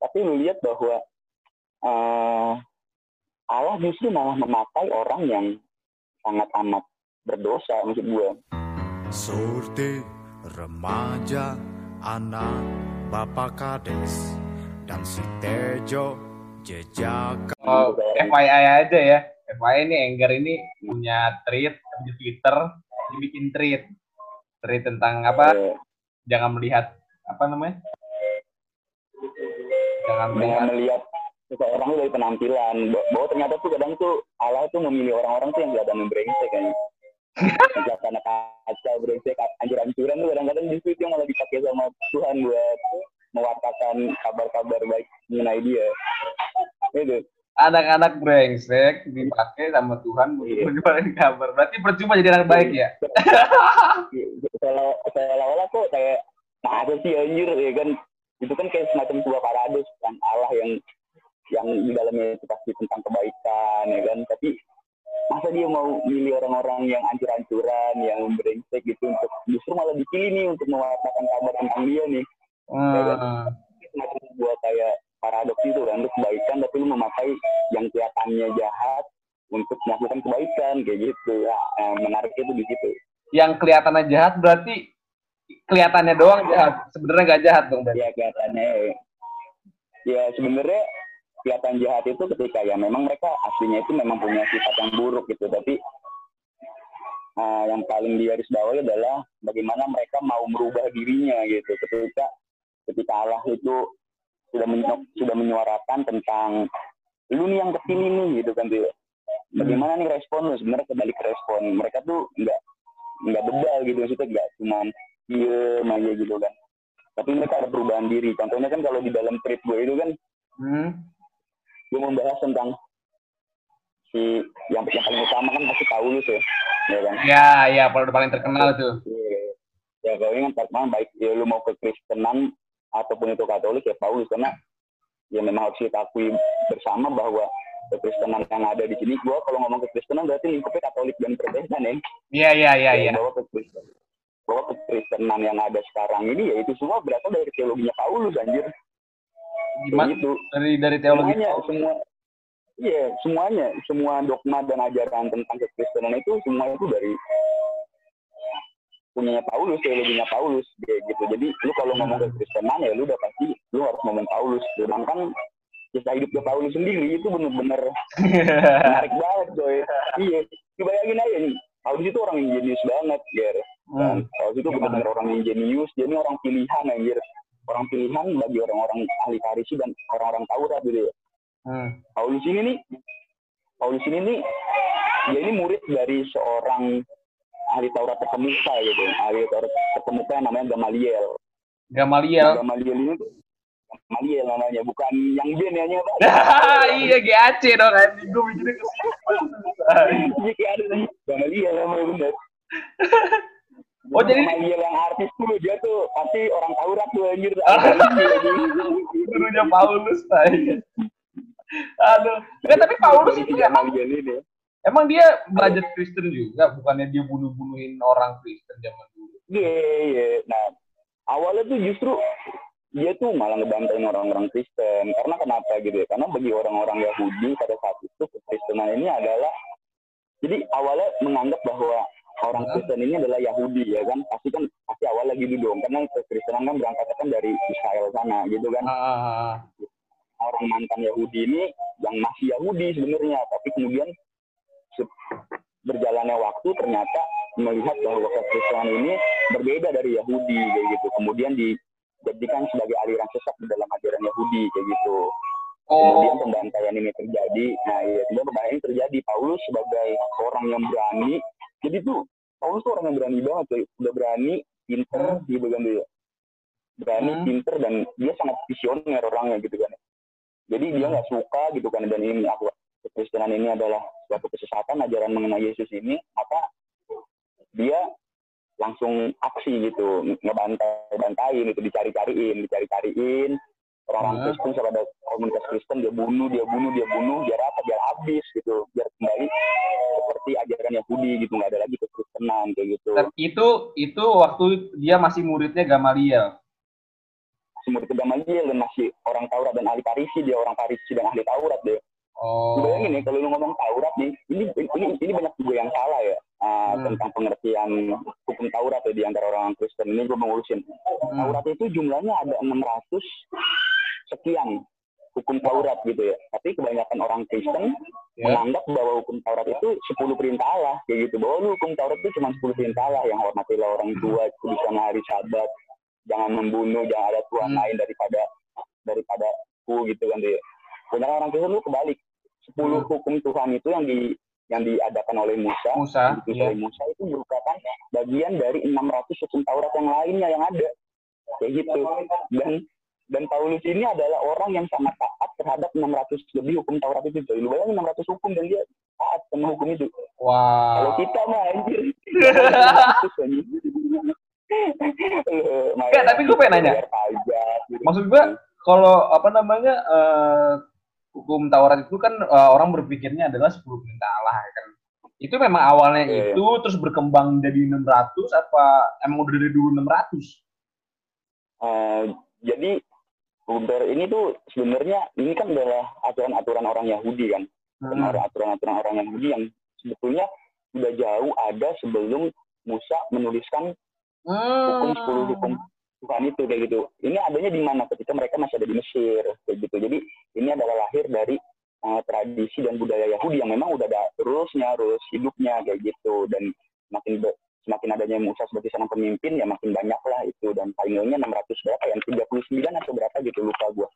tapi lu lihat bahwa uh, Allah justru malah memakai orang yang sangat amat berdosa maksud gue. Surti remaja anak bapak kades dan si Tejo jejak. Oh, FYI aja ya. FYI ini Enggar ini punya tweet di Twitter, dia bikin tweet. Tweet tentang apa? Yeah. Jangan melihat apa namanya? Jangan melihat, melihat seseorang dari penampilan. Bahwa ternyata tuh kadang tuh Allah tuh memilih orang-orang tuh yang kelihatan brengsek kan. Kelihatan kacau, brengsek, anjur-anjuran tuh kadang-kadang justru itu yang malah dipakai sama Tuhan buat mewartakan kabar-kabar baik mengenai dia. Itu. Anak-anak brengsek dipakai sama Tuhan untuk menyebarkan kabar. Berarti percuma jadi anak baik ya? Kalau seolah-olah kok kayak nah ada sih anjir ya kan itu kan kayak semacam sebuah paradoks kan Allah yang yang di dalamnya itu pasti tentang kebaikan ya kan tapi masa dia mau milih orang-orang yang ancur-ancuran yang brengsek gitu untuk justru malah dipilih nih untuk mewartakan kabar tentang dia nih hmm. ya kan ah. semacam sebuah kayak paradoks itu kan untuk kebaikan tapi lu memakai yang kelihatannya jahat untuk melakukan kebaikan kayak gitu ya, menarik itu di situ yang kelihatannya jahat berarti kelihatannya doang jahat. Sebenarnya nggak jahat dong ya kelihatannya ya sebenarnya kelihatan jahat itu ketika ya memang mereka aslinya itu memang punya sifat yang buruk gitu. Tapi uh, yang paling diaris bawahi adalah bagaimana mereka mau merubah dirinya gitu. Ketika ketika Allah itu sudah menyu sudah menyuarakan tentang lu nih yang ke sini nih gitu kan tuh bagaimana nih respon lu? Sebenarnya kembali ke respon. Mereka tuh nggak nggak bebal gitu. Maksudnya nggak cuma diem aja gitu kan. Tapi mereka ada perubahan diri. Contohnya kan kalau di dalam trip gue itu kan hmm. gue membahas tentang si yang yang paling utama kan pasti Paulus ya. Ya kan? Ya ya paling terkenal tuh ya, ya kalau ini kan baik ya lu mau ke Kristenan ataupun itu Katolik ya Paulus. Karena ya memang harus kita akui bersama bahwa kekristenan yang ada di sini gua kalau ngomong kekristenan berarti lingkupnya Katolik dan Protestan ya. Iya iya iya iya. bahwa kekristenan bahwa kekristenan yang ada sekarang ini ya itu semua berasal dari teologinya Paulus anjir gimana itu dari dari teologi semuanya semua iya semuanya semua dogma dan ajaran tentang kekristenan itu semua itu dari punyanya Paulus, teologinya Paulus, kayak gitu. Jadi lu kalau ngomong ke Kristenan ya lu udah pasti lu harus ngomong Paulus. Sedangkan kisah hidupnya Paulus sendiri itu bener-bener menarik banget, coy. Iya, bayangin aja nih. Paulus itu orang yang jenius banget, Ger. Hmm. Paulus itu benar-benar orang yang jenius, dia ini orang pilihan, anjir. Orang pilihan bagi orang-orang ahli karisi dan orang-orang Taurat gitu ya. Hmm. Paulus ini nih, Paulus ini nih, dia ini murid dari seorang ahli Taurat terkemuka gitu. Ahli Taurat terkemuka yang namanya Gamaliel. Gamaliel. Gamaliel ini Gamaliel namanya bukan yang gen ya nyata iya GAC dong kan gue mikirnya ke iya Gamaliel namanya bener Oh jadi yang artis tuh dia tuh pasti orang Taurat tuh anjir. Gurunya Paulus tanya. Aduh. Nah, tapi Paulus itu emang Emang dia belajar Kristen juga, bukannya dia bunuh-bunuhin orang Kristen zaman dulu? Iya, yeah, iya. Yeah. Nah, awalnya tuh justru dia tuh malah ngebantuin orang-orang Kristen. Karena kenapa gitu ya? Karena bagi orang-orang Yahudi pada saat itu kekristenan ini adalah jadi awalnya menganggap bahwa orang Kristen ini adalah Yahudi ya kan pasti kan pasti awal lagi gitu dong karena kekristenan kan berangkat kan dari Israel sana gitu kan uh. orang mantan Yahudi ini yang masih Yahudi sebenarnya tapi kemudian berjalannya waktu ternyata melihat bahwa kekristenan ini berbeda dari Yahudi kayak gitu. Kemudian dijadikan sebagai aliran sesat di dalam ajaran Yahudi kayak gitu. Oh. Kemudian pembantaian ini terjadi. Nah, ya, kemudian pembantaian ini terjadi. Paulus sebagai orang yang berani. Jadi tuh Paulus tuh orang yang berani banget, tuh. udah berani, pinter, hmm. gitu kan dia. Berani, hmm. pinter, dan dia sangat visioner orangnya gitu kan. Jadi dia hmm. nggak suka gitu kan dan ini aku kekristenan ini adalah suatu kesesatan ajaran mengenai Yesus ini maka dia langsung aksi gitu ngebantai bantain itu dicari-cariin dicari-cariin orang-orang hmm. Kristen ada komunitas Kristen dia bunuh dia bunuh dia bunuh biar apa biar habis gitu biar kembali seperti ajaran Yahudi gitu nggak ada lagi kekristenan kayak gitu itu itu waktu dia masih muridnya Gamaliel masih murid Gamaliel dan masih orang Taurat dan ahli Farisi dia orang Farisi dan ahli Taurat deh Oh. bayangin nih kalau lu ngomong Taurat nih ini ini ini banyak juga yang salah ya uh, Hmm. tentang pengertian hukum Taurat ya di antara orang Kristen ini gue mengurusin Hmm. Taurat itu jumlahnya ada 600 sekian hukum Taurat gitu ya tapi kebanyakan orang Kristen Ya. menganggap bahwa hukum Taurat itu 10 perintah Allah kayak gitu bahwa lu hukum Taurat itu cuma 10 perintah Allah yang hormatilah orang tua bisa hari sabat jangan membunuh jangan ada tuhan Hmm. lain daripada daripada ku gitu kan dia banyak orang Kristen lu kebalik 10 Hmm. hukum Tuhan itu yang di yang diadakan oleh Musa Musa, yang ditulis iya. oleh Musa itu merupakan bagian dari 600 hukum Taurat yang lainnya yang ada kayak gitu dan dan Paulus ini adalah orang yang sangat taat terhadap 600 lebih hukum Taurat itu coy. Lu bayangin 600 hukum dan dia taat sama hukum itu. Kalau Wah. kita mah anjir. Ya, tapi gue pengen nanya. Maksud gua kalau apa namanya eh, hukum Taurat itu kan eh, orang berpikirnya adalah 10 perintah Allah ya kan. Itu memang awalnya Iya, itu terus berkembang jadi 600 apa emang udah dari dulu 600? Eh, jadi Uber ini tuh sebenarnya ini kan adalah aturan-aturan orang Yahudi kan. Hmm. Aturan-aturan orang Yahudi yang sebetulnya udah jauh ada sebelum Musa menuliskan hukum 10 hukum Tuhan itu kayak gitu. Ini adanya di mana ketika mereka masih ada di Mesir kayak gitu. Jadi ini adalah lahir dari uh, tradisi dan budaya Yahudi yang memang udah ada terusnya, terus hidupnya kayak gitu dan makin semakin adanya Musa sebagai seorang pemimpin ya makin banyak lah itu dan palingannya 600 berapa yang 39 atau berapa gitu lupa gua.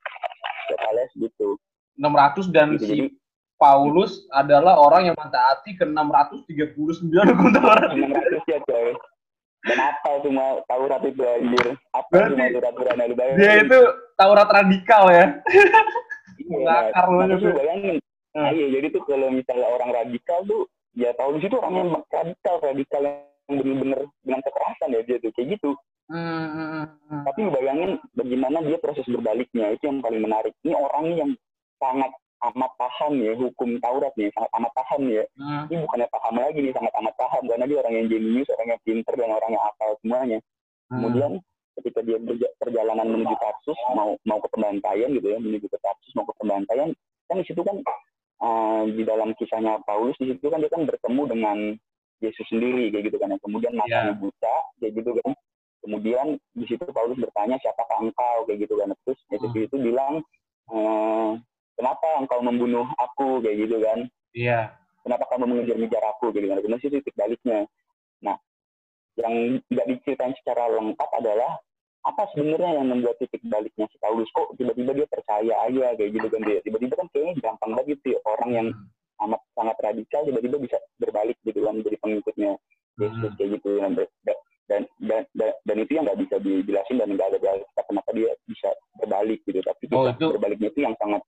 Berapa les gitu. 600 dan Gitu, si jadi Paulus adalah orang yang mentaati ke 639 hukum Taurat. 600 ya coy. Dan apa cuma Taurat itu anjir. Apa Berarti cuma aturan-aturan yang lu bayangin. Dia itu Taurat radikal ya. Iya, ngakar nah, banget terus lu bayangin. Nah, iya, jadi tuh kalau misalnya orang radikal tuh, ya tahu di situ orang yang radikal, radikal yang bener-bener dengan kekerasan ya dia tuh, kayak gitu. Hmm, hmm, hmm, hmm. Tapi bayangin bagaimana dia proses berbaliknya, itu yang paling menarik. Ini orang yang sangat amat paham ya, hukum Taurat nih, sangat amat paham ya. Hmm. Ini bukannya paham lagi nih, sangat amat paham, karena dia orang yang jenius, orang yang pinter, dan orang yang hafal semuanya. Hmm. Kemudian ketika dia perjalanan menuju Tarsus mau mau ke pembantaian gitu ya menuju ke Tarsus mau ke pembantaian kan di situ kan eh, di dalam kisahnya Paulus di situ kan dia kan bertemu dengan Yesus sendiri kayak gitu kan. Kemudian matanya buta kayak gitu kan. Kemudian di situ Paulus bertanya siapakah engkau? kayak gitu kan. Terus Yesus Hmm. itu bilang eh, kenapa engkau membunuh aku? kayak gitu kan. Iya. kenapa kamu mengejar-ngejar aku? gitu kan. Kemudian sih titik baliknya. Nah yang tidak diceritain secara lengkap adalah apa sebenarnya yang membuat titik baliknya si Paulus? Kok tiba-tiba dia percaya aja kayak gitu kan. Dia tiba-tiba kan kayaknya gampang banget gitu ya orang yang amat sangat radikal tiba-tiba bisa berbalik gitu kan menjadi pengikutnya Yesus Hmm. kayak gitu kan dan dan dan, dan, dan itu yang nggak bisa dijelasin dan nggak ada di Alkitab kenapa dia bisa berbalik gitu tapi Oh, itu- berbaliknya itu yang sangat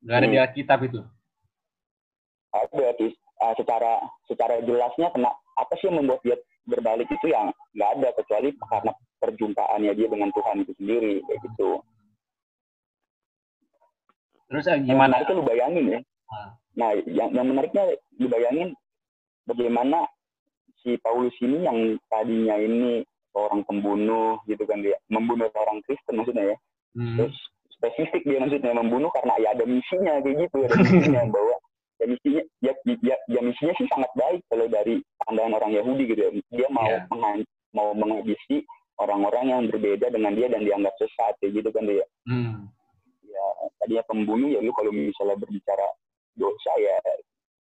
Nggak ada di Alkitab itu. ada Tis. Ah, secara secara jelasnya kena apa sih yang membuat dia berbalik itu yang nggak ada kecuali karena perjumpaannya dia dengan Tuhan itu sendiri kayak gitu. Terus eh, Yang gimana? menariknya lu bayangin ya. Ah. Nah, yang yang menariknya lu bayangin bagaimana si Paulus ini yang tadinya ini seorang pembunuh gitu kan dia membunuh orang Kristen maksudnya ya. Hmm. Terus spesifik dia maksudnya membunuh karena ya ada misinya kayak gitu ada misinya bahwa ya misinya ya, ya, ya misinya sih sangat baik kalau dari pandangan orang Yahudi gitu ya dia mau Iya. menghan- mau menghabisi orang-orang yang berbeda dengan dia dan dianggap sesat kayak gitu kan dia Hmm. ya tadinya pembunuh ya lu kalau misalnya berbicara dosa ya.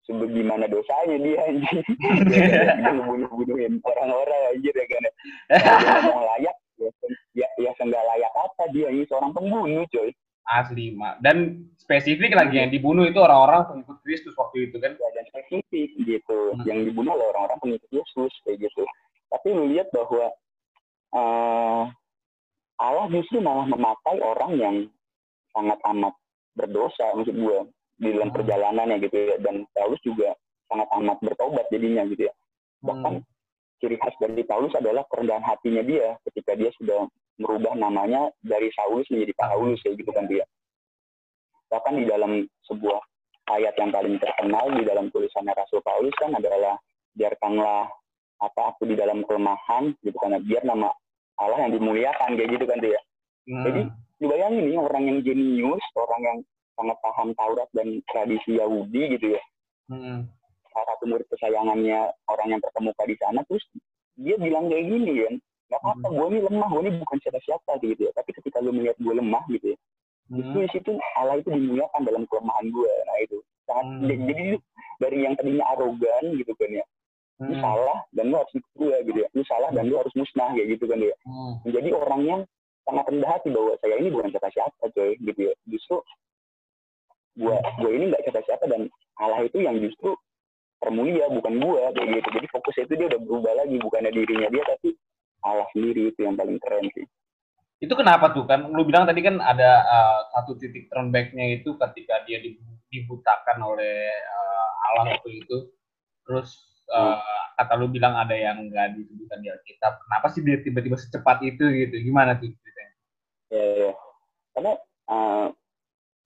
Sebagaimana dosanya dia anjing? Dia ngebunuh-bunuhin orang-orang anjir ya kan? Ya dia ngomong layak ya, ya, ya seenggak layak apa dia ini seorang pembunuh coy. Asli, Mak. Dan spesifik lagi yang dibunuh itu orang-orang pengikut Kristus waktu itu kan. ya, dan spesifik gitu. Hmm. yang dibunuh oleh orang-orang pengikut Yesus kayak gitu. Tapi lu lihat bahwa eh, Allah justru malah memakai orang yang sangat amat berdosa maksud gue di dalam Hmm. perjalanannya gitu ya dan Paulus juga sangat amat bertobat jadinya gitu ya bahkan Hmm. ciri khas dari Paulus adalah kerendahan hatinya dia ketika dia sudah merubah namanya dari Saulus menjadi Paulus kayak gitu kan dia bahkan di dalam sebuah ayat yang paling terkenal di dalam tulisannya Rasul Paulus kan adalah biarkanlah apa aku di dalam kelemahan gitu kan biar nama Allah yang dimuliakan kayak gitu kan dia Hmm. Jadi, dibayangin nih orang yang jenius orang yang sangat paham Taurat dan tradisi Yahudi gitu ya Hmm. salah satu murid kesayangannya orang yang terkemuka di sana terus dia bilang kayak gini kan nggak apa-apa Hmm. gue ini lemah gue ini bukan siapa-siapa gitu ya tapi ketika lu melihat gue lemah gitu ya itu Hmm. di situ Allah itu dimuliakan dalam kelemahan gue nah itu sangat Hmm. jadi jadi dari yang tadinya arogan gitu kan ya lu Hmm. salah dan lu harus ikut gue gitu ya lu salah dan lu harus musnah kayak gitu kan ya Hmm. menjadi orang yang sangat rendah hati bahwa saya ini bukan siapa-siapa coy gitu ya justru gua gua ini nggak siapa-siapa dan Allah itu yang justru termulia bukan gua kayak gitu jadi fokusnya itu dia udah berubah lagi bukannya dirinya dia tapi Allah sendiri itu yang paling keren sih Itu kenapa tuh kan? Lu bilang tadi kan ada uh, satu titik turn back-nya itu ketika dia dibu- dibutakan oleh uh, Allah waktu itu. Terus uh, kata lu bilang ada yang nggak disebutkan di Alkitab. Kenapa sih dia tiba-tiba secepat itu gitu? Gimana tuh ceritanya? ya, ya. karena uh,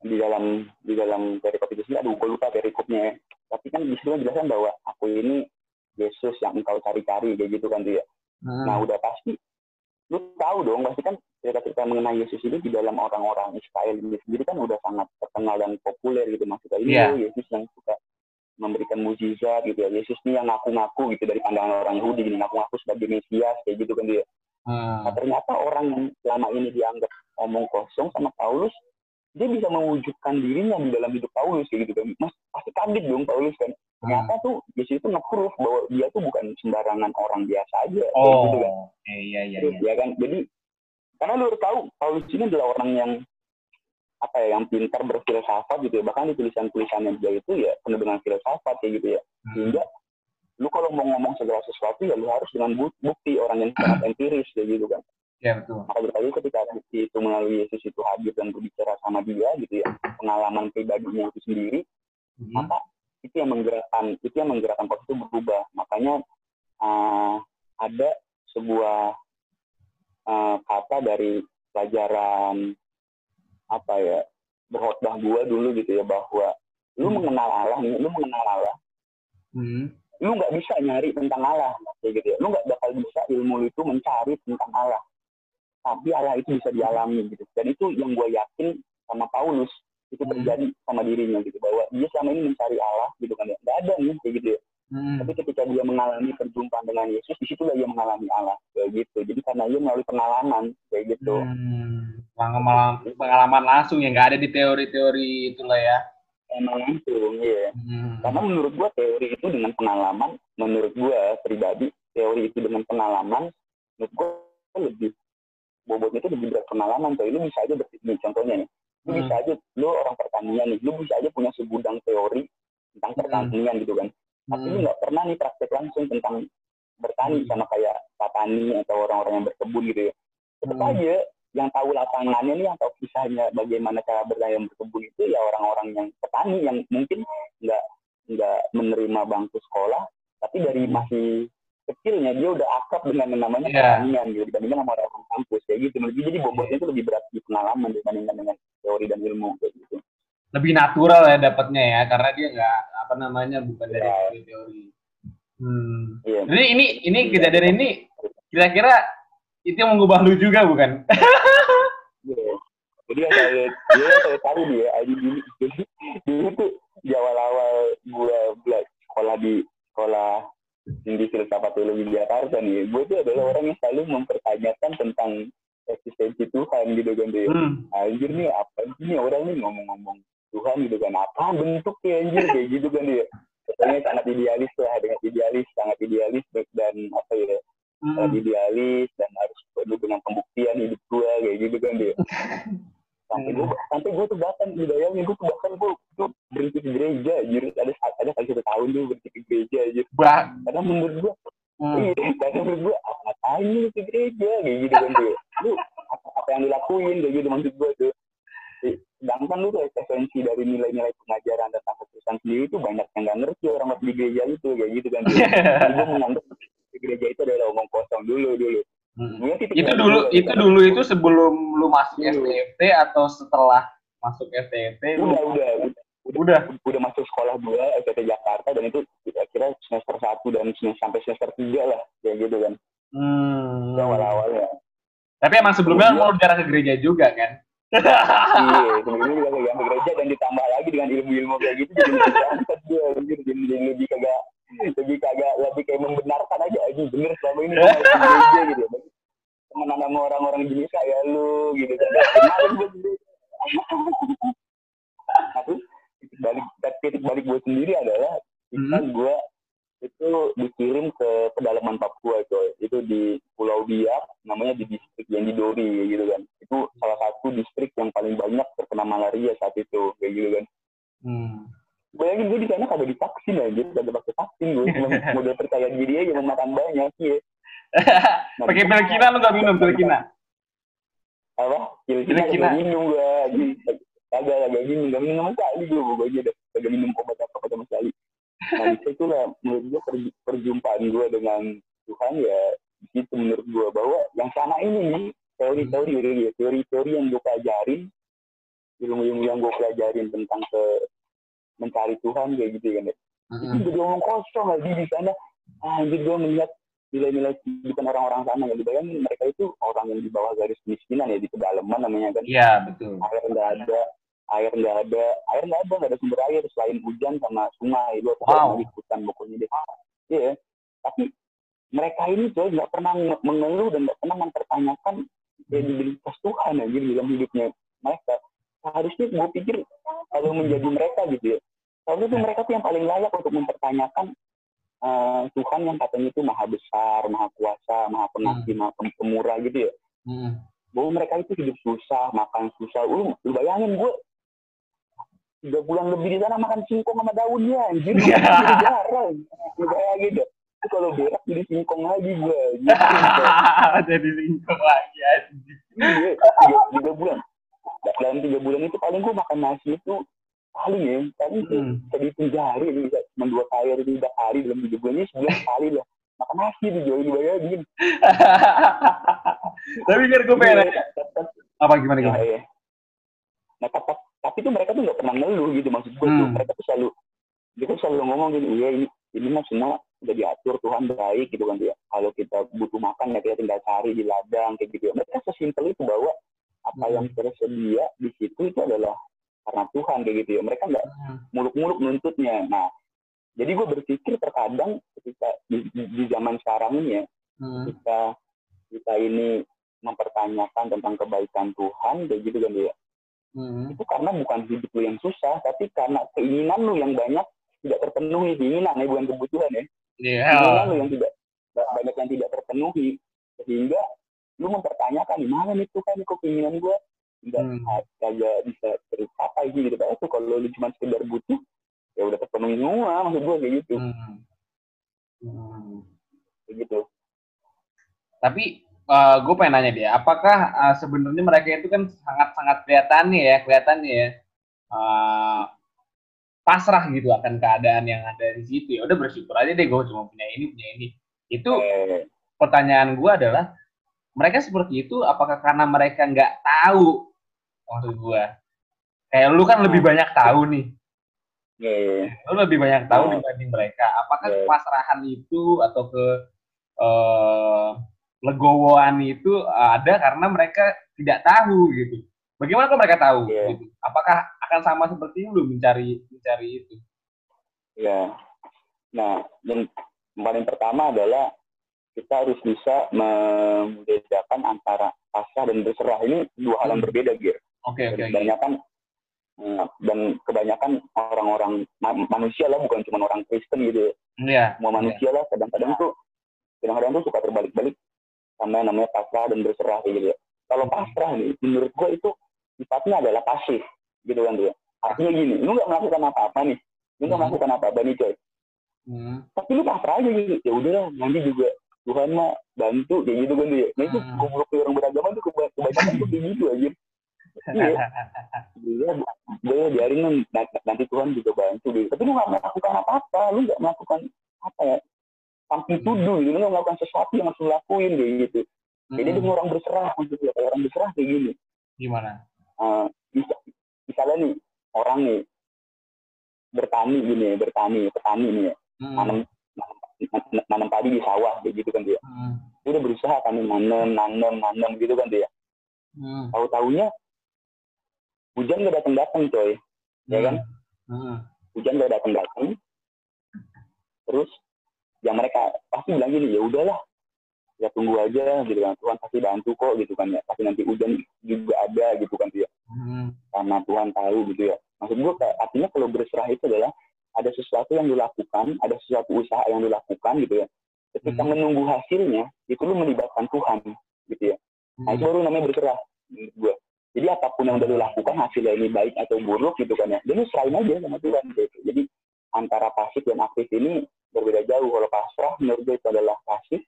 di dalam di dalam perikop itu sendiri aduh gue lupa perikopnya ya. tapi kan di situ dijelaskan bahwa aku ini Yesus yang engkau cari-cari kayak gitu kan dia Hmm. Nah udah pasti, lu tahu dong pasti kan cerita-cerita mengenai Yesus ini di dalam orang-orang Israel ini sendiri kan udah sangat terkenal dan populer gitu maksudnya ini loh Yesus yang suka memberikan mukjizat gitu ya Yesus ini yang ngaku-ngaku gitu dari pandangan orang Yahudi gini ngaku-ngaku sebagai Mesias kayak gitu kan dia. Hmm. Nah ternyata orang yang selama ini dianggap omong kosong sama Paulus dia bisa mewujudkan dirinya di dalam hidup Paulus kayak gitu kan. Mas pasti kaget dong Paulus kan. Ternyata tuh Yesus itu nge-proof bahwa dia tuh bukan sembarangan orang biasa aja kayak Oh, gitu kan iya iya terus iya. ya kan jadi karena lu harus tahu Paulus ini adalah orang yang apa ya yang pintar berfilsafat gitu ya bahkan di tulisan-tulisannya dia itu ya penuh dengan filsafat ya gitu ya Hmm. sehingga lu kalau mau ngomong segala sesuatu ya lu harus dengan bu- bukti orang yang sangat empiris ya gitu kan Iya betul. berkali ketika bukti itu melalui Yesus itu hadir dan berbicara sama dia gitu ya pengalaman pribadinya itu sendiri Hmm. maka itu yang menggerakkan itu yang menggerakkan proses itu berubah makanya uh, ada sebuah uh, kata dari pelajaran apa ya berkhotbah gua dulu gitu ya bahwa lu Hmm. mengenal Allah nih, lu mengenal Allah Hmm. lu nggak bisa nyari tentang Allah kayak gitu ya lu nggak bakal bisa ilmu itu mencari tentang Allah tapi Allah itu bisa dialami gitu dan itu yang gue yakin sama Paulus itu Hmm. terjadi sama dirinya gitu bahwa dia selama ini mencari Allah gitu kan ya nggak ada nih kayak gitu ya Hmm. tapi ketika dia mengalami perjumpaan dengan Yesus di situlah dia mengalami Allah kayak gitu jadi karena dia melalui pengalaman kayak gitu Hmm. Pengalaman, pengalaman langsung yang nggak ada di teori-teori itulah ya. emang langsung ya Hmm. karena menurut gua teori itu dengan pengalaman menurut gua pribadi teori itu dengan pengalaman menurut gua lebih bobotnya itu lebih berat pengalaman tuh lu bisa aja berpikir contohnya nih lu Hmm. bisa aja lu orang pertanian nih lu bisa aja punya segudang teori tentang Hmm. pertanian gitu kan tapi lu Hmm. nggak pernah nih praktek langsung tentang bertani Hmm. sama kayak petani atau orang-orang yang berkebun gitu ya tetap Hmm. aja yang tahu lapangannya nih yang tahu kisahnya bagaimana cara bertani dan berkebun itu ya orang-orang yang petani yang mungkin nggak nggak menerima bangku sekolah tapi dari Hmm. masih kecilnya dia udah akrab dengan yang namanya Iya. pertanian gitu dibandingkan sama orang kampus kayak gitu Menurut gue jadi bobotnya itu lebih berat di pengalaman dibandingkan dengan teori dan ilmu kayak gitu Lebih natural ya dapatnya ya, karena dia nggak apa namanya bukan dari Iya. teori-teori. Hmm. iya Jadi ini ini kejadian ini kira-kira itu yang mengubah lu juga bukan? Iya. Jadi saya, dia saya tahu dia, ID dulu, jadi dulu tuh di awal-awal gua belajar sekolah di sekolah tinggi filsafat teologi di Jakarta nih, gue tuh adalah orang yang selalu mempertanyakan tentang eksistensi Tuhan gitu kan dia. Hmm. Anjir nih apa sih nih orang nih ngomong-ngomong Tuhan gitu kan apa bentuknya anjir kayak gitu kan dia. Katanya sangat idealis lah dengan idealis, sangat idealis dan apa ya sangat Hmm. idealis dan harus penuh dengan pembuktian hidup gua kayak gitu kan dia sampai gua sampai gua tuh bayangin gua tuh bahkan gua tuh berhenti ke gereja anjir ada ada kali satu tahun tuh berhenti ke gereja anjir Bah. Karena menurut gua Hmm. iya karena menurut gua apa ngapain lu ke gereja kayak gitu kan dia lu apa, apa yang dilakuin kayak gitu maksud gua tuh sedangkan lu tuh esensi dari nilai-nilai pengajaran tentang kekristenan sendiri itu banyak yang nggak ngerti orang masih di gereja itu kayak gitu kan dia. Jadi gua menganggap di gereja itu adalah omong kosong dulu dulu Hmm. Itu dulu itu gitu. dulu itu sebelum lu masuk Dulu. STFT atau setelah masuk STFT lu udah udah udah udah udah masuk sekolah gua SPT Jakarta dan itu kira-kira semester satu dan sem- sampai semester tiga lah kayak gitu kan hmm. awal awalnya Tapi emang sebelumnya Kemudian- mau jarang ke gereja juga kan? iya sebelumnya juga pegang gereja dan ditambah lagi dengan ilmu-ilmu kayak gitu jadi lebih berangkat anjir jadi, jadi lebih kagak lebih kagak lebih kayak membenarkan aja aja bener selama ini gue masuk gereja gitu ya temenan sama orang-orang jenis kayak lu gitu kan gue tapi titik balik titik balik gue sendiri adalah ketika Hmm. gue itu dikirim ke pedalaman Papua coy. Itu di Pulau Biak namanya di distrik yang di Dori gitu kan. Itu salah satu distrik yang paling banyak terkena malaria saat itu kayak gitu kan. Hmm. bayangin gue di sana kagak divaksin aja kagak pakai vaksin gue cuma modal percaya diri aja mau makan banyak iya. Nah, Pakai pil kina lu minum pil kina? apa? Kira-kira Kira-kira. kagak minum gue kagak kagak minum. Kagak minum sama sekali gue gue aja kagak minum obat apa nah di situ lah menurut gue per- perjumpaan gue dengan Tuhan ya di situ menurut gue bahwa yang sana ini nih teori-teori ya, teori-teori yang gue pelajarin ilmu-ilmu yang gue pelajarin tentang ke mencari Tuhan kayak gitu kan ya itu Hmm. jadi omong kosong lagi di sana. Ah, anjir gue melihat nilai-nilai bukan orang-orang sana ya. Dibayangin mereka itu orang yang di bawah garis kemiskinan ya di pedalaman namanya kan. Iya betul. air nggak ada air nggak ada air nggak ada nggak ada sumber air selain hujan sama sungai lu Wow. di hutan pokoknya deh iya tapi mereka ini tuh nggak pernah nge- mengeluh dan nggak pernah mempertanyakan kredibilitas Tuhan aja di dalam hidupnya mereka seharusnya gue pikir kalau menjadi mereka gitu ya seharusnya tuh mereka tuh yang paling layak untuk mempertanyakan eh, Tuhan yang katanya itu maha besar, maha kuasa, maha pengasih, maha pem- pemurah gitu ya Hmm. bahwa mereka itu hidup susah, makan susah. Lu, lu bayangin gue tiga bulan lebih di sana makan singkong sama daunnya, anjir. Jadi jarang. Bayangin deh. Itu kalau berak jadi singkong lagi gue. Gitu. Jadi lingkup lagi anjing. Iya, tiga, tiga bulan. Dalam tiga bulan itu paling gue makan nasi itu paling ya, paling Hmm. bisa dihitung jari, bisa cuma dua kali atau tiga kali dalam tiga bulan ini sebulan sekali lah. Makan nasi tuh jauh dibayangin. Tapi kan gue pengen. Iya, tetap- Apa gimana Ya, gimana? iya. Nah, tapi, tapi tuh mereka tuh nggak pernah ngeluh gitu maksud gue tuh Hmm. mereka tuh selalu dia tuh selalu ngomong gini, iya ini ini mah semua udah diatur Tuhan baik gitu kan dia. Kalau kita butuh makan ya kita tinggal cari di ladang kayak gitu. Mereka sesimpel itu bahwa apa Hmm. yang tersedia di situ itu adalah karena Tuhan kayak gitu ya. Mereka nggak Hmm. muluk-muluk nuntutnya. Nah, jadi gue berpikir terkadang ketika di, di, di zaman sekarang ini ya, Hmm. kita kita ini mempertanyakan tentang kebaikan Tuhan kayak gitu kan dia Hmm. itu karena bukan hidup lu yang susah tapi karena keinginan lu yang banyak tidak terpenuhi keinginan ya bukan kebutuhan ya Iya. keinginan lu yang tidak banyak yang tidak terpenuhi sehingga lu mempertanyakan di mana nih Tuhan kok keinginan gue nggak Hmm. kagak bisa tercapai gitu Padahal tuh kalau lu cuma sekedar butuh ya udah terpenuhi semua maksud gue kayak gitu Hmm. Hmm. kayak gitu Tapi gue pengen nanya dia, apakah uh, sebenarnya mereka itu kan sangat-sangat kelihatannya ya, kelihatannya ya uh, pasrah gitu akan keadaan yang ada di situ ya. Udah bersyukur aja deh, gue cuma punya ini, punya ini. Itu eh, pertanyaan gue adalah, mereka seperti itu apakah karena mereka nggak tahu maksud gue? Kayak lu kan lebih banyak tahu nih, eh, lu lebih banyak tahu Oh. dibanding mereka. Apakah Iya. kepasrahan itu atau ke eh, legowoan itu ada karena mereka tidak tahu gitu. Bagaimana kalau mereka tahu? Iya. Gitu? Apakah akan sama seperti lu mencari mencari itu? Ya. Nah, yang paling pertama adalah kita harus bisa membedakan antara pasrah dan berserah. Ini dua hal yang Hmm. berbeda, Gir. Oke oke. Dan oke. kebanyakan eh, dan kebanyakan orang-orang ma- manusia lah, bukan cuma orang Kristen gitu. ya. Iya. Semua manusia lah, kadang-kadang tuh kadang-kadang tuh suka terbalik-balik sama yang namanya pasrah dan berserah kayak gitu ya. Kalau pasrah nih, menurut gue itu sifatnya adalah pasif, gitu kan dia. Artinya gini, lu nggak melakukan apa-apa nih, lu nggak Hmm. melakukan apa-apa nih coy. Hmm. tapi lu pasrah aja gitu ya udahlah nanti juga Tuhan mah bantu kayak gitu kan dia nah itu Hmm. goblok orang beragama tuh keba- kebanyakan tuh kayak gitu aja iya dia dia biarin nanti Tuhan juga bantu gitu tapi lu nggak melakukan apa-apa lu nggak melakukan apa ya something to do gitu nggak melakukan sesuatu yang harus lu lakuin kayak gitu jadi Hmm. dia orang berserah kayak orang berserah kayak gini Gimana? Eh, bisa, misalnya nih orang nih bertani gini ya, bertani petani nih ya Hmm. nanam nanam, nanam padi di sawah kayak gitu kan dia Hmm. dia udah berusaha kan nanam nanam nanam gitu kan dia Hmm. tahu taunya hujan gak datang datang coy ya kan Hmm. hujan gak datang datang terus ya mereka pasti bilang gini ya udahlah ya tunggu aja gitu kan. Tuhan pasti bantu kok gitu kan ya. Pasti nanti hujan juga ada gitu kan ya. Hmm. karena Tuhan tahu gitu ya. Maksud gue kayak artinya kalau berserah itu adalah ada sesuatu yang dilakukan ada sesuatu usaha yang dilakukan gitu ya. Ketika Hmm. menunggu hasilnya itu lu melibatkan Tuhan gitu ya. Nah itu Hmm. baru namanya berserah gue jadi apa pun yang udah lu lakukan hasilnya ini baik atau buruk gitu kan ya jadi serahin aja sama Tuhan gitu. Jadi antara pasif dan aktif ini berbeda jauh. Kalau pasrah menurut gue itu adalah pasif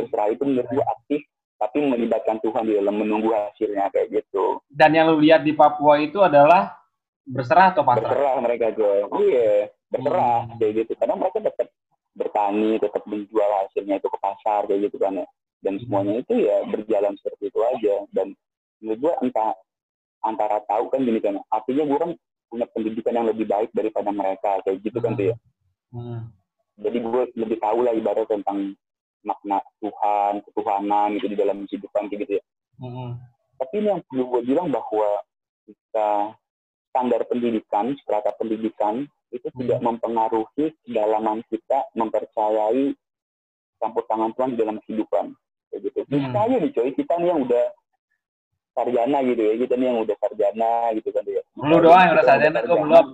berserah itu menurut gue aktif tapi melibatkan Tuhan di dalam menunggu hasilnya kayak gitu. Dan yang lu lihat di Papua itu adalah berserah atau pasrah? berserah mereka gue iya berserah Hmm. kayak gitu. Karena mereka tetap bertani tetap menjual hasilnya itu ke pasar kayak gitu kan ya. Dan Hmm. semuanya itu ya berjalan seperti itu aja. Dan menurut gue entah antara tahu kan gini kan artinya gue kan punya pendidikan yang lebih baik daripada mereka kayak gitu kan tuh ya. Hmm. Jadi gue lebih tahu lah ibarat tentang makna Tuhan ketuhanan gitu di dalam kehidupan gitu ya Hmm. tapi ini yang perlu gue bilang bahwa kita standar pendidikan, strata pendidikan itu Hmm. tidak mempengaruhi kedalaman kita mempercayai campur tangan Tuhan di dalam kehidupan. Kayak gitu. Hmm. Bisa aja nih coy, kita nih yang udah sarjana gitu ya, kita nih yang udah sarjana gitu kan ya. Lu doang yang udah sarjana, gue belum.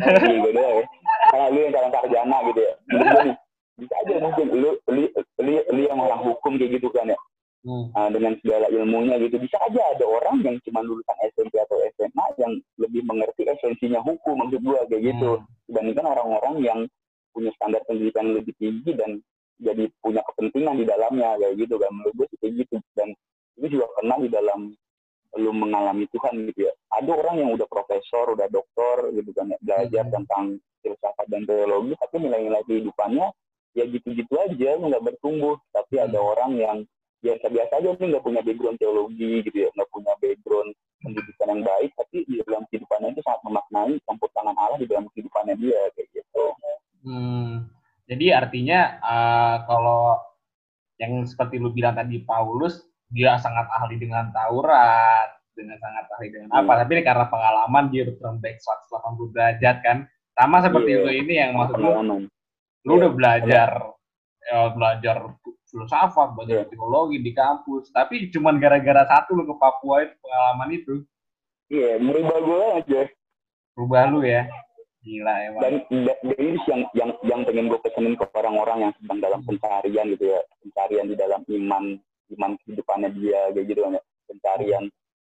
Iya, gue doang ya. Karena lu yang sarjana gitu ya. Menurut gue nih, bisa aja mungkin lu, lu, lu, lu yang orang hukum kayak gitu kan ya Hmm. uh, dengan segala ilmunya gitu bisa aja ada orang yang cuma lulusan SMP atau SMA yang lebih mengerti esensinya hukum maksud gua kayak gitu Hmm. dibandingkan orang-orang yang punya standar pendidikan lebih tinggi dan jadi punya kepentingan di dalamnya kayak gitu kan menurut sih kayak gitu dan itu juga pernah di dalam lu mengalami Tuhan gitu ya ada orang yang udah profesor udah doktor gitu kan ya belajar Hmm. tentang filsafat dan teologi tapi nilai-nilai kehidupannya ya gitu-gitu aja nggak bertumbuh tapi Hmm. ada orang yang biasa-biasa aja nih nggak punya background teologi gitu ya nggak punya background pendidikan yang baik tapi di dalam kehidupannya itu sangat memaknai campur tangan Allah di dalam kehidupannya dia kayak gitu Hmm. Jadi artinya eh, kalau yang seperti lu bilang tadi Paulus dia sangat ahli dengan Taurat, dengan sangat ahli dengan apa? Hmm. Tapi ini karena pengalaman dia turn back 180 derajat kan. Sama seperti Iya. lu ini yang maksud lu, udah belajar eh, belajar filsafat, belajar Iya. teologi di kampus, tapi cuman gara-gara satu lu ke Papua itu pengalaman itu. Iya merubah gue aja. Rubah lu ya. Gila emang. dan da- dan ini yang yang yang pengen gue pesenin ke orang-orang yang sedang dalam pencarian gitu ya. Pencarian di dalam iman iman kehidupannya dia kayak gitu kan ya. Pencarian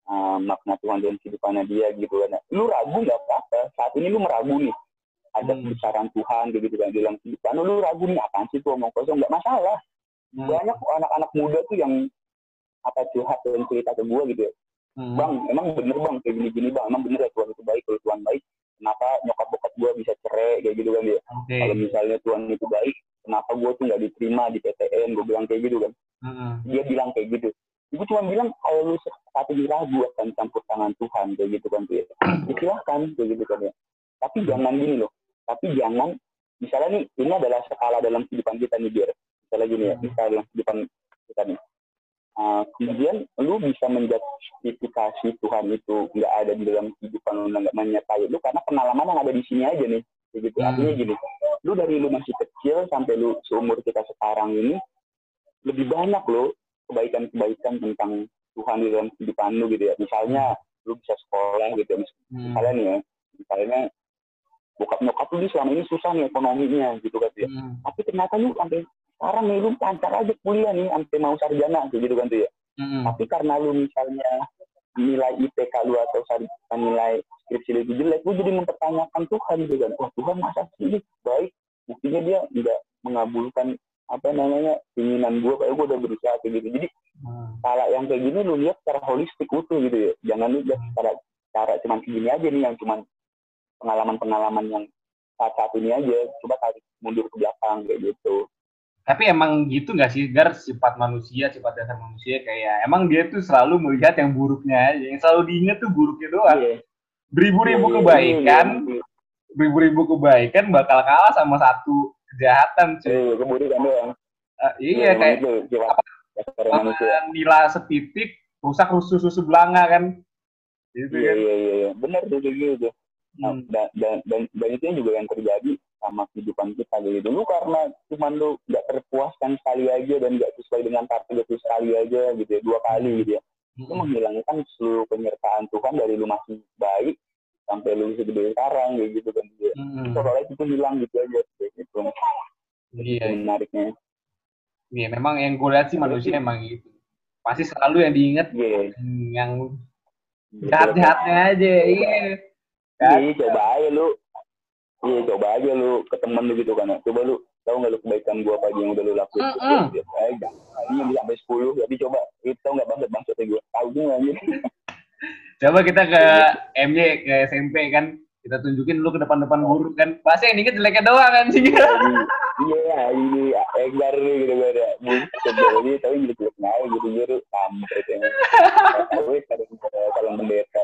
uh, makna Tuhan dalam kehidupannya dia gitu kan ya. lu ragu nggak apa-apa? Saat ini lu meragu nih ada Hmm. kebesaran Tuhan gitu kan dalam kehidupan lu, ragu nih apaan sih tuh omong kosong? Nggak masalah. Hmm. banyak anak-anak muda tuh yang apa curhat dan cerita ke gue gitu. Ya Hmm. bang emang bener bang kayak gini-gini bang? Emang bener ya Tuhan itu baik kalau Tuhan baik kenapa nyokap bokap gue bisa cerai kayak gitu kan dia? Oke. kalau misalnya Tuhan itu baik kenapa gue tuh nggak diterima di PTN gue bilang kayak gitu kan? Hmm. dia bilang kayak gitu. Gue cuma bilang kalau lu ini ragu akan campur tangan Tuhan kayak gitu kan tuh ya ya silahkan kayak gitu kan ya tapi jangan gini loh tapi jangan misalnya nih ini adalah skala dalam kehidupan kita nih biar misalnya gini ya Hmm. misalnya dalam kehidupan kita nih Uh, kemudian lu bisa menjustifikasi Tuhan itu nggak ada di dalam kehidupan lu nggak menyertai lu karena pengalaman yang ada di sini aja nih kayak gitu Hmm. artinya gini lu dari lu masih kecil sampai lu seumur kita sekarang ini lebih banyak lo kebaikan-kebaikan tentang Tuhan di dalam kehidupan lu gitu ya misalnya lu bisa sekolah gitu ya Hmm. misalnya nih ya misalnya bokap nyokap lu selama ini susah nih ekonominya gitu kan ya. Hmm. tapi ternyata lu sampai sekarang nih lu lancar aja kuliah nih sampai mau sarjana gitu kan tuh ya. Hmm. tapi karena lu misalnya nilai IPK lu atau sar- nilai skripsi lu jelek lu jadi mempertanyakan Tuhan gitu kan wah Tuhan masa sih ini baik? Buktinya dia nggak mengabulkan apa namanya keinginan gue kayak gue udah berusaha kayak gitu. Jadi Hmm. cara yang kayak gini lu lihat secara holistik utuh gitu ya. Jangan lu lihat secara cara cuman segini aja nih yang cuman pengalaman-pengalaman yang saat-saat ini aja coba tarik mundur ke belakang kayak gitu Tapi emang gitu nggak sih, Gar, sifat manusia, sifat dasar manusia kayak emang dia tuh selalu melihat yang buruknya aja. Yang selalu diingat tuh buruknya doang. Iya. Beribu-ribu Iya, kebaikan, iya, beribu-ribu kebaikan bakal kalah sama satu kejahatan iya, cuy. iya, kemudian doang Eh, iya emang kayak itu manusia nila setitik rusak rusuh susu belanga kan. Gitu iya kan. iya iya iya. benar tuh gitu nah, Hmm. dan, dan, dan, dan itu juga yang terjadi sama kehidupan kita gitu lu karena cuman lu nggak terpuaskan sekali aja dan nggak sesuai dengan target lu sekali aja gitu ya dua kali gitu ya itu Mm-mm. menghilangkan seluruh penyertaan Tuhan dari lu masih baik sampai lu segede sekarang kayak gitu kan dia Mm-mm. seolah itu hilang gitu aja kayak gitu Iya, Itu menariknya iya. Memang yang gue lihat sih manusia emang gitu. Pasti selalu yang diinget iya yang jahat-jahatnya aja. Iya. Kan? Iya, coba aja lu. Iya, coba aja lu ke temen lu gitu kan. ya. Coba lu tahu nggak lu kebaikan gua apa aja yang udah lu lakuin. Mm-mm. Gitu. Eh. Ini bisa sampai 10, tapi coba itu tau nggak bangsat bangsatnya gua. Tahu juga anjir. Coba kita ke MJ ke SMP kan. Kita tunjukin lu ke depan-depan guru kan. Pasti yang diinget jeleknya doang kan sih. Iya, ini Enggar nih gitu kan ya. Jadi tapi gitu jelek aja gitu gitu. Kampret ya kalau kalau pendeta.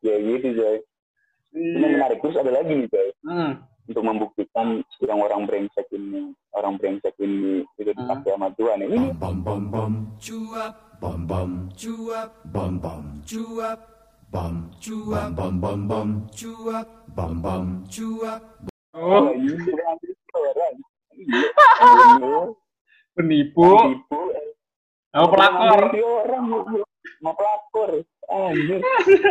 Ya gitu coy. Ini menarik. Terus ada lagi nih coy. Hmm. untuk membuktikan sedang orang brengsek ini orang brengsek ini itu Hmm. dipakai sama Tuhan. Ini Bum bum bum cuap. Bum bum cuap. Bum bum cuap. Bum cuap. Bum bum bum cuap. Bum bum cuap. Oh, orang Iya, penipu. tipu Oh, pelakor. orang mau pelakor anjir